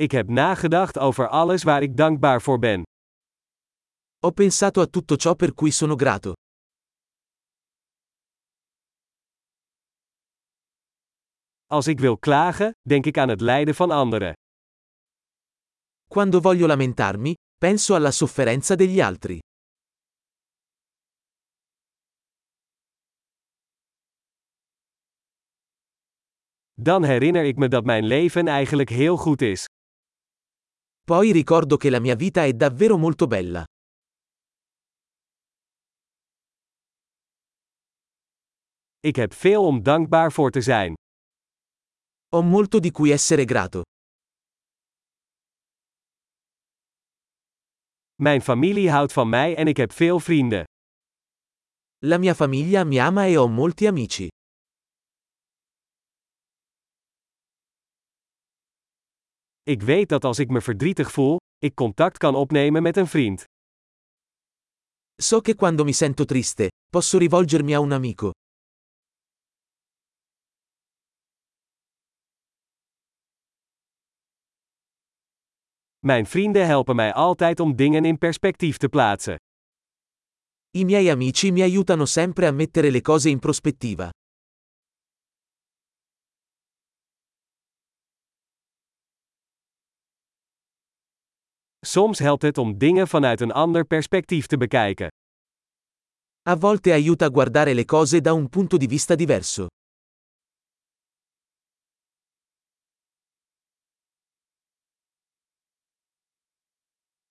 Ik heb nagedacht over alles waar ik dankbaar voor ben. Ho pensato a tutto ciò per cui sono grato. Als ik wil klagen, denk ik aan het lijden van anderen. Quando voglio lamentarmi, penso alla sofferenza degli altri. Dan herinner ik me dat mijn leven eigenlijk heel goed is. Poi ricordo che la mia vita è davvero molto bella. Ik heb veel om dankbaar voor te zijn. Ho molto di cui essere grato. Mijn familie houdt van mij en ik heb veel vrienden. La mia famiglia mi ama e ho molti amici. Ik weet dat als ik me verdrietig voel, ik contact kan opnemen met een vriend. So che quando mi sento triste, posso rivolgermi a un amico. Mijn vrienden helpen mij altijd om dingen in perspectief te plaatsen. I miei amici mi aiutano sempre a mettere le cose in prospettiva. Soms helpt het om dingen vanuit een ander perspectief te bekijken. A volte aiuta a guardare le cose da un punto di vista diverso.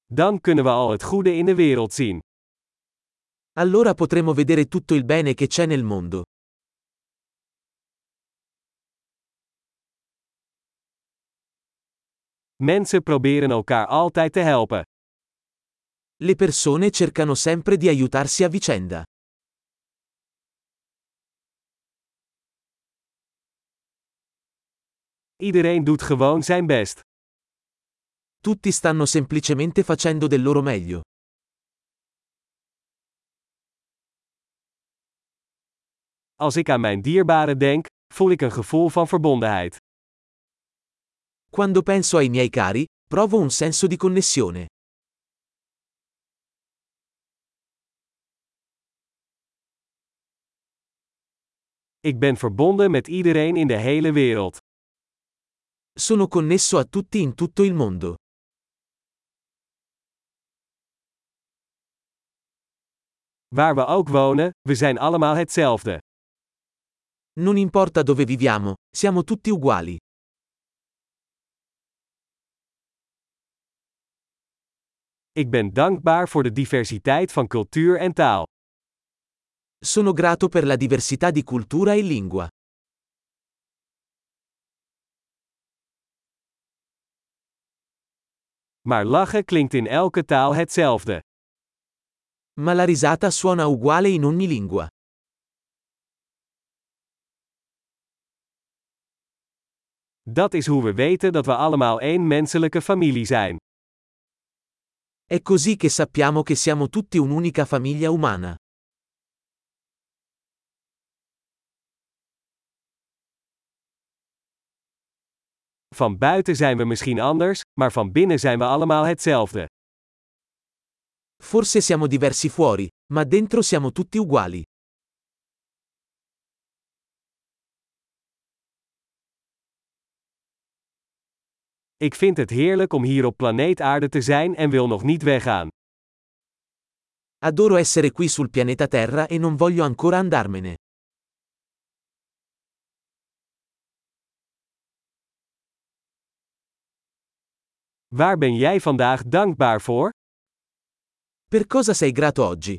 Dan kunnen we al het goede in de wereld zien. Allora potremo vedere tutto il bene che c'è nel mondo. Mensen proberen elkaar altijd te helpen. Le persone cercano sempre di aiutarsi a vicenda. Iedereen doet gewoon zijn best. Tutti stanno semplicemente facendo del loro meglio. Als ik aan mijn dierbaren denk, voel ik een gevoel van verbondenheid. Quando penso ai miei cari, provo un senso di connessione. Ik ben verbonden met iedereen in de hele wereld. Sono connesso a tutti in tutto il mondo. Waar we ook wonen, we zijn allemaal hetzelfde. Non importa dove viviamo, siamo tutti uguali. Ik ben dankbaar voor de diversiteit van cultuur en taal. Sono grato per la diversità di cultura e lingua. Maar lachen klinkt in elke taal hetzelfde. Ma la risata suona uguale in ogni lingua. Dat is hoe we weten dat we allemaal één menselijke familie zijn. È così che sappiamo che siamo tutti un'unica famiglia umana. Van buiten zijn we misschien anders, maar van binnen zijn we allemaal hetzelfde. Forse siamo diversi fuori, ma dentro siamo tutti uguali. Ik vind het heerlijk om hier op planeet Aarde te zijn en wil nog niet weggaan. Adoro essere qui sul pianeta Terra e non voglio ancora andarmene. Waar ben jij vandaag dankbaar voor? Per cosa sei grato oggi?